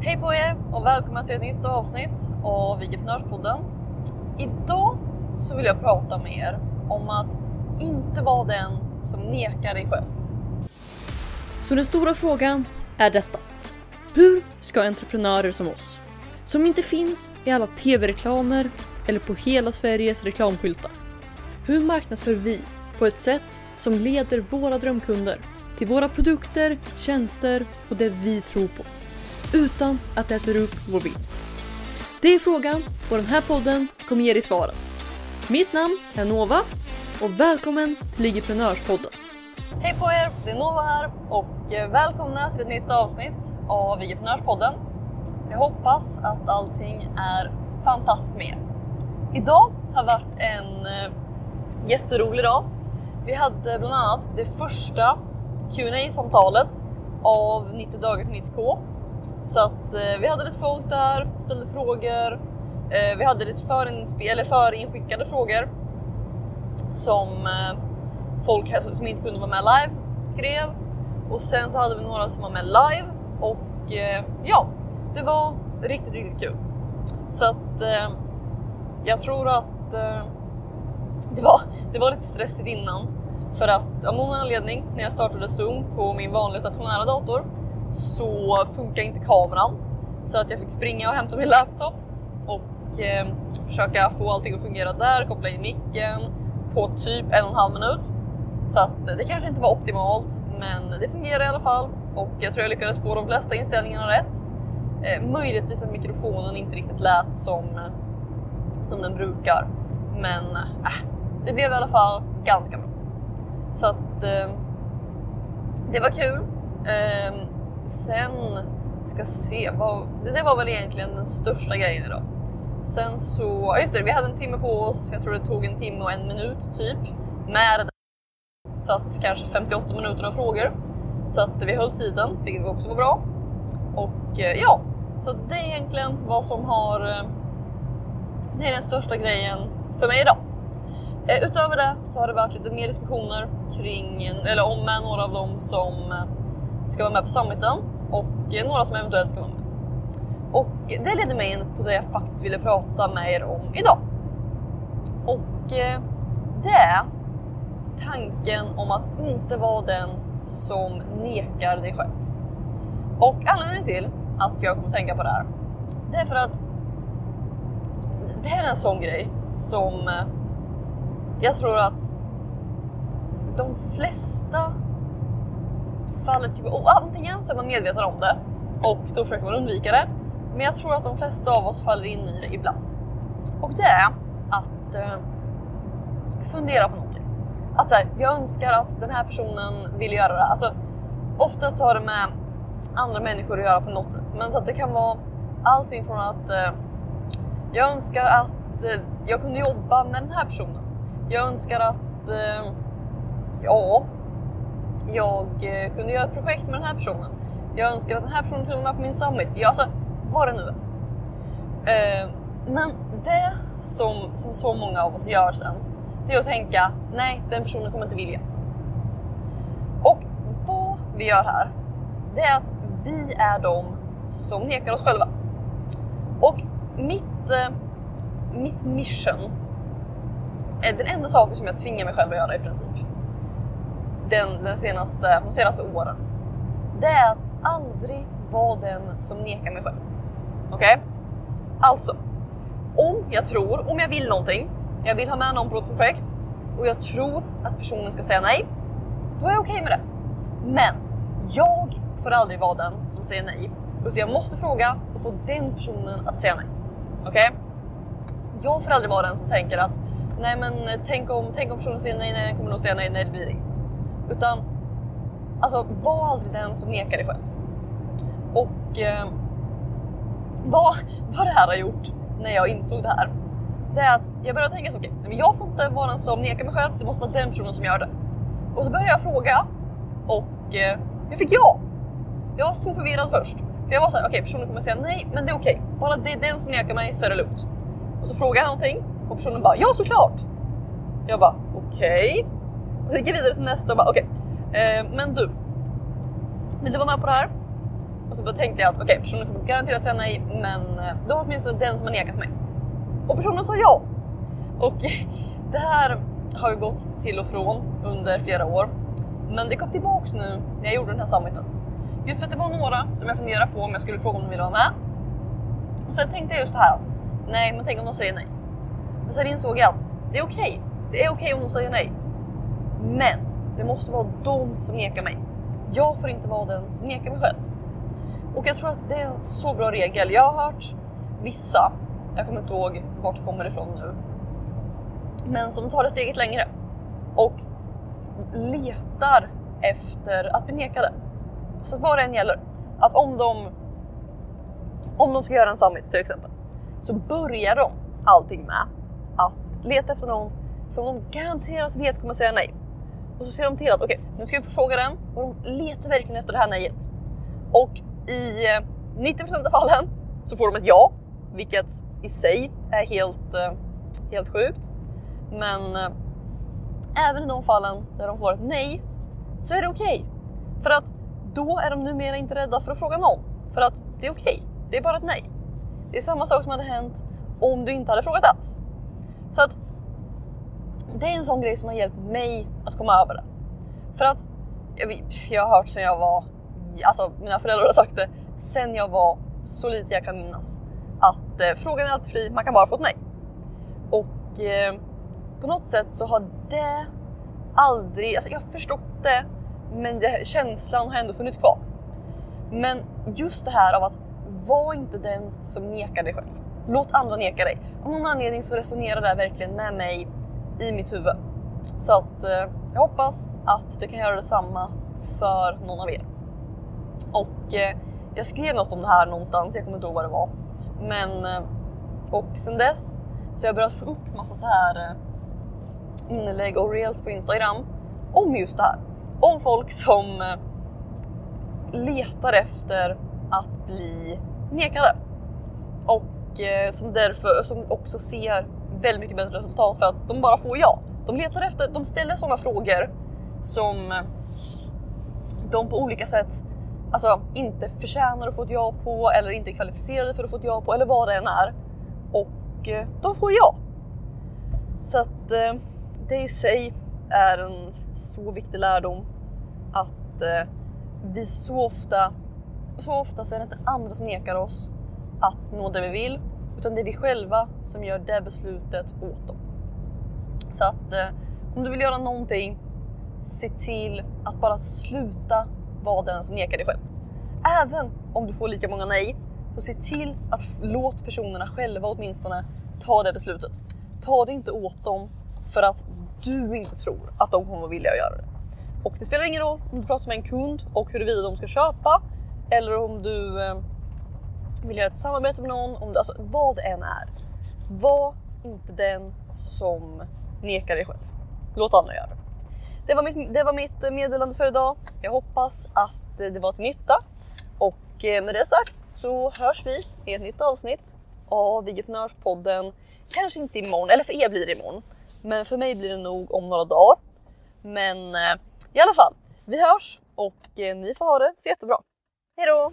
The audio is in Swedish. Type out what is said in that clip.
Hej på er och välkomna till ett nytt avsnitt av Vigeprenörspodden. Idag så vill jag prata med er om att inte vara den som nekar dig själv. Så den stora frågan är detta. Hur ska entreprenörer som oss, som inte finns i alla tv-reklamer eller på hela Sveriges reklamskyltar. Hur marknadsför vi på ett sätt som leder våra drömkunder till våra produkter, tjänster och det vi tror på utan att det äter upp vår vinst? Det är frågan och den här podden kommer ge dig svaren. Mitt namn är Nova och välkommen till Ligiprenörspodden. Hej på er, det är Nova här och eh, välkomna till ett nytt avsnitt av Vigeprenörspodden. Jag hoppas att allting är fantastiskt med er. Idag har varit en eh, jätterolig dag. Vi hade bland annat det första qa samtalet av 90 dagar till 90k. Så att eh, vi hade lite folk där, ställde frågor. Eh, vi hade lite förinspel, förinskickade frågor som eh, folk som inte kunde vara med live skrev. Och sen så hade vi några som var med live och eh, ja, det var riktigt, riktigt kul. Så att eh, jag tror att eh, det, var, det var lite stressigt innan för att av någon anledning när jag startade Zoom på min vanliga stationära dator så funkar inte kameran så att jag fick springa och hämta min laptop och eh, försöka få allting att fungera där, koppla in micken på typ en och en halv minut. Så att det kanske inte var optimalt, men det fungerar i alla fall och jag tror jag lyckades få de flesta inställningarna rätt. Eh, möjligtvis att mikrofonen inte riktigt lät som, som den brukar, men eh, det blev i alla fall ganska bra. Så att eh, det var kul. Eh, sen ska se, vad, det där var väl egentligen den största grejen idag. Sen så, just det, vi hade en timme på oss. Jag tror det tog en timme och en minut typ med det. Så att kanske 58 minuter av frågor. Så att vi höll tiden, vilket också var bra. Och eh, ja, så det är egentligen vad som har. Eh, det är den största grejen för mig idag. Eh, utöver det så har det varit lite mer diskussioner kring, eller om med några av dem som ska vara med på summiten och eh, några som eventuellt ska vara med. Och det ledde mig in på det jag faktiskt ville prata med er om idag. Och eh, det är tanken om att inte vara den som nekar dig själv. Och anledningen till att jag kommer tänka på det här, det är för att det här är en sån grej som eh, jag tror att de flesta faller till... Typ och antingen så är man medveten om det och då försöker man undvika det. Men jag tror att de flesta av oss faller in i det ibland. Och det är att eh, fundera på någonting. Att så här, jag önskar att den här personen vill göra det. Alltså, ofta tar det med andra människor att göra på något sätt. Men så att det kan vara allting från att eh, jag önskar att eh, jag kunde jobba med den här personen. Jag önskar att eh, ja, jag eh, kunde göra ett projekt med den här personen. Jag önskar att den här personen kunde vara med på min summit. Ja, alltså, vad det nu är. Eh, men det som, som så många av oss gör sen, det är att tänka nej, den personen kommer inte vilja. Och vad vi gör här, det är att vi är de som nekar oss själva. Och mitt, eh, mitt mission är den enda saken som jag tvingar mig själv att göra i princip. Den, den senaste, de senaste åren. Det är att aldrig vara den som nekar mig själv. Okej? Okay? Alltså, om jag tror, om jag vill någonting, jag vill ha med någon på ett projekt och jag tror att personen ska säga nej, då är jag okej okay med det. Men jag får aldrig vara den som säger nej, utan jag måste fråga och få den personen att säga nej. Okej? Okay? Jag får aldrig vara den som tänker att nej, men tänk om, tänk om personen säger nej, nej, den kommer nog säga nej, nej, det blir inget. Utan alltså, var aldrig den som nekar dig själv. Och eh, vad, vad det här har gjort när jag insåg det här, det är att jag började tänka så okej, okay, jag får inte vara den som nekar mig själv, det måste vara den personen som gör det. Och så började jag fråga och eh, jag fick ja. Jag var så förvirrad först. För jag var såhär, okej okay, personen kommer säga nej, men det är okej. Okay. Bara det är den som nekar mig så är det lugnt. Och så frågade jag någonting och personen bara, ja såklart. Jag bara, okej. Okay. Och så gick jag vidare till nästa och bara, okej. Eh, men du, vill du vara med på det här? Och så tänkte jag att okej, okay, personen kommer garanterat säga nej, men eh, då har åtminstone den som har nekat mig. Och personen sa ja. Och det här har ju gått till och från under flera år. Men det kom tillbaks nu när jag gjorde den här summiten. Just för att det var några som jag funderade på om jag skulle fråga om de ville vara med. Och sen tänkte jag just det här att nej, men tänk om de säger nej. Men sen insåg jag att det är okej. Okay. Det är okej okay om de säger nej. Men det måste vara de som nekar mig. Jag får inte vara den som nekar mig själv. Och jag tror att det är en så bra regel. Jag har hört vissa, jag kommer inte ihåg vart det kommer ifrån nu, men som tar det steget längre och letar efter att bli nekade. Så vad det än gäller, att om de, om de ska göra en summit till exempel, så börjar de allting med att leta efter någon som de garanterat vet kommer säga nej. Och så ser de till att okej, okay, nu ska vi fråga den och de letar verkligen efter det här nejet. Och i eh, 90% av fallen så får de ett ja, vilket i sig är helt, eh, helt sjukt. Men eh, även i de fallen där de får ett nej så är det okej. Okay. För att då är de numera inte rädda för att fråga någon. För att det är okej. Okay. Det är bara ett nej. Det är samma sak som hade hänt om du inte hade frågat alls. Så att det är en sån grej som har hjälpt mig att komma över det. För att jag, jag har hört sen jag var, alltså mina föräldrar har sagt det, sen jag var så lite jag kan minnas. Att eh, frågan är alltid fri, man kan bara få ett nej. Och eh, på något sätt så har det aldrig, alltså jag har förstått det, men det, känslan har ändå funnits kvar. Men just det här av att var inte den som nekar dig själv. Låt andra neka dig. Av någon anledning så resonerar det här verkligen med mig i mitt huvud. Så att eh, jag hoppas att det kan göra detsamma för någon av er. Och eh, jag skrev något om det här någonstans, jag kommer inte ihåg vad det var. Men eh, och sen dess så har jag börjat få upp massa så här eh, inlägg och reels på Instagram om just det här. Om folk som eh, letar efter att bli nekade. Och eh, som därför som också ser väldigt mycket bättre resultat för att de bara får ja. De letar efter, de ställer sådana frågor som de på olika sätt alltså, inte förtjänar att få ett ja på eller inte är kvalificerade för att få ett ja på eller vad det än är. Och eh, de får ja. Så att eh, det i sig är en så viktig lärdom att eh, vi så ofta, så ofta så är det inte andra som nekar oss att nå det vi vill utan det är vi själva som gör det beslutet åt dem. Så att eh, om du vill göra någonting, se till att bara sluta vara den som nekar dig själv. Även om du får lika många nej, så se till att låt personerna själva åtminstone ta det beslutet. Ta det inte åt dem för att du inte tror att de kommer att vilja göra det. Och det spelar ingen roll om du pratar med en kund och huruvida de ska köpa eller om du eh, vill göra ett samarbete med någon, om det, alltså, vad det än är. Var inte den som nekar dig själv. Låt andra göra det. Det var, mitt, det var mitt meddelande för idag. Jag hoppas att det var till nytta. Och eh, med det sagt så hörs vi i ett nytt avsnitt av Vigeprenörspodden. Kanske inte imorgon, eller för er blir det imorgon. Men för mig blir det nog om några dagar. Men eh, i alla fall, vi hörs och eh, ni får ha det så jättebra. Hejdå!